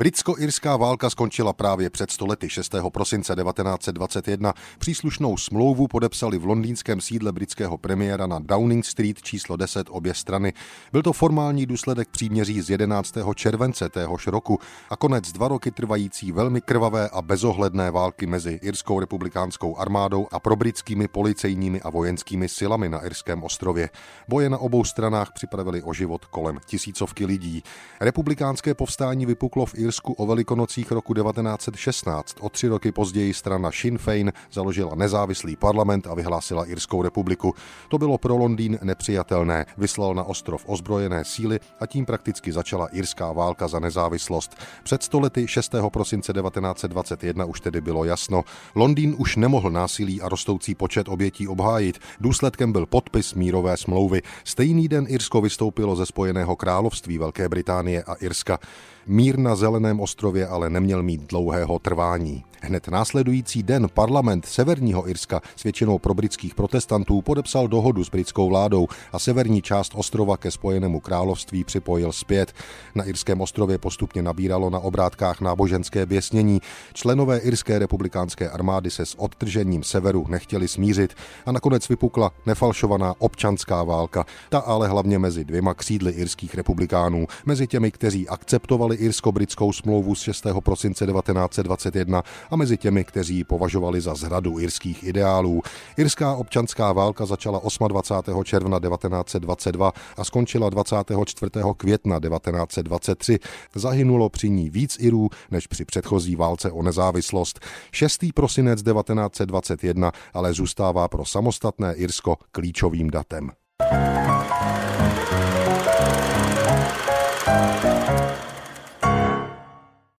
Britsko-irská válka skončila právě před stolety 6. prosince 1921. Příslušnou smlouvu podepsali v londýnském sídle britského premiéra na Downing Street číslo 10 obě strany. Byl to formální důsledek příměří z 11. července téhož roku a konec dva roky trvající velmi krvavé a bezohledné války mezi Irskou republikánskou armádou a probritskými policejními a vojenskými silami na Irském ostrově. Boje na obou stranách připravili o život kolem tisícovky lidí. Republikánské povstání vypuklo v Irsku o velikonocích roku 1916. O tři roky později strana Sinn Féin založila nezávislý parlament a vyhlásila Irskou republiku. To bylo pro Londýn nepřijatelné. Vyslal na ostrov ozbrojené síly a tím prakticky začala irská válka za nezávislost. Před stolety 6. prosince 1921 už tedy bylo jasno. Londýn už nemohl násilí a rostoucí počet obětí obhájit. Důsledkem byl podpis mírové smlouvy. Stejný den Irsko vystoupilo ze Spojeného království Velké Británie a Irska. Mír na Zeleném ostrově ale neměl mít dlouhého trvání. Hned následující den parlament Severního Irska s většinou probritských protestantů podepsal dohodu s britskou vládou a severní část ostrova ke Spojenému království připojil zpět. Na Irském ostrově postupně nabíralo na obrátkách náboženské běsnění. Členové Irské republikánské armády se s odtržením severu nechtěli smířit a nakonec vypukla nefalšovaná občanská válka. Ta ale hlavně mezi dvěma křídly irských republikánů, mezi těmi, kteří akceptovali irsko-britskou smlouvu z 6. prosince 1921 a mezi těmi, kteří ji považovali za zhradu irských ideálů. Irská občanská válka začala 28. června 1922 a skončila 24. května 1923. Zahynulo při ní víc Irů než při předchozí válce o nezávislost. 6. prosinec 1921 ale zůstává pro samostatné Irsko klíčovým datem.